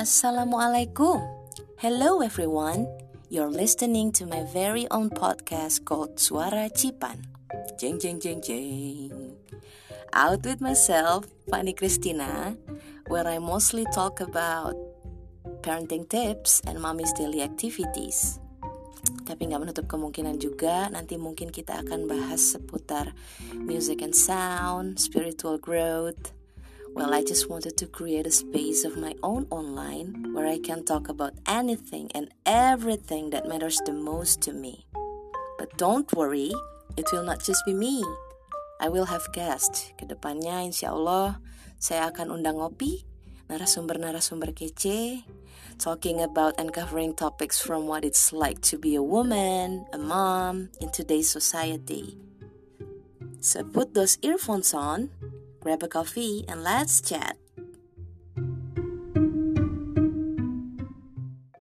Assalamualaikum. Hello everyone. You're listening to my very own podcast called Suara Cipan. Jeng jeng jeng jeng. Out with myself, Fanny Christina, where I mostly talk about parenting tips and mommy's daily activities. Tapi nggak menutup kemungkinan juga nanti mungkin kita akan bahas seputar music and sound, spiritual growth, Well, I just wanted to create a space of my own online where I can talk about anything and everything that matters the most to me. But don't worry, it will not just be me. I will have guests. Kedepannya insya Allah saya akan undang ngopi, narasumber-narasumber kece, talking about and covering topics from what it's like to be a woman, a mom in today's society. So put those earphones on grab a coffee, and let's chat.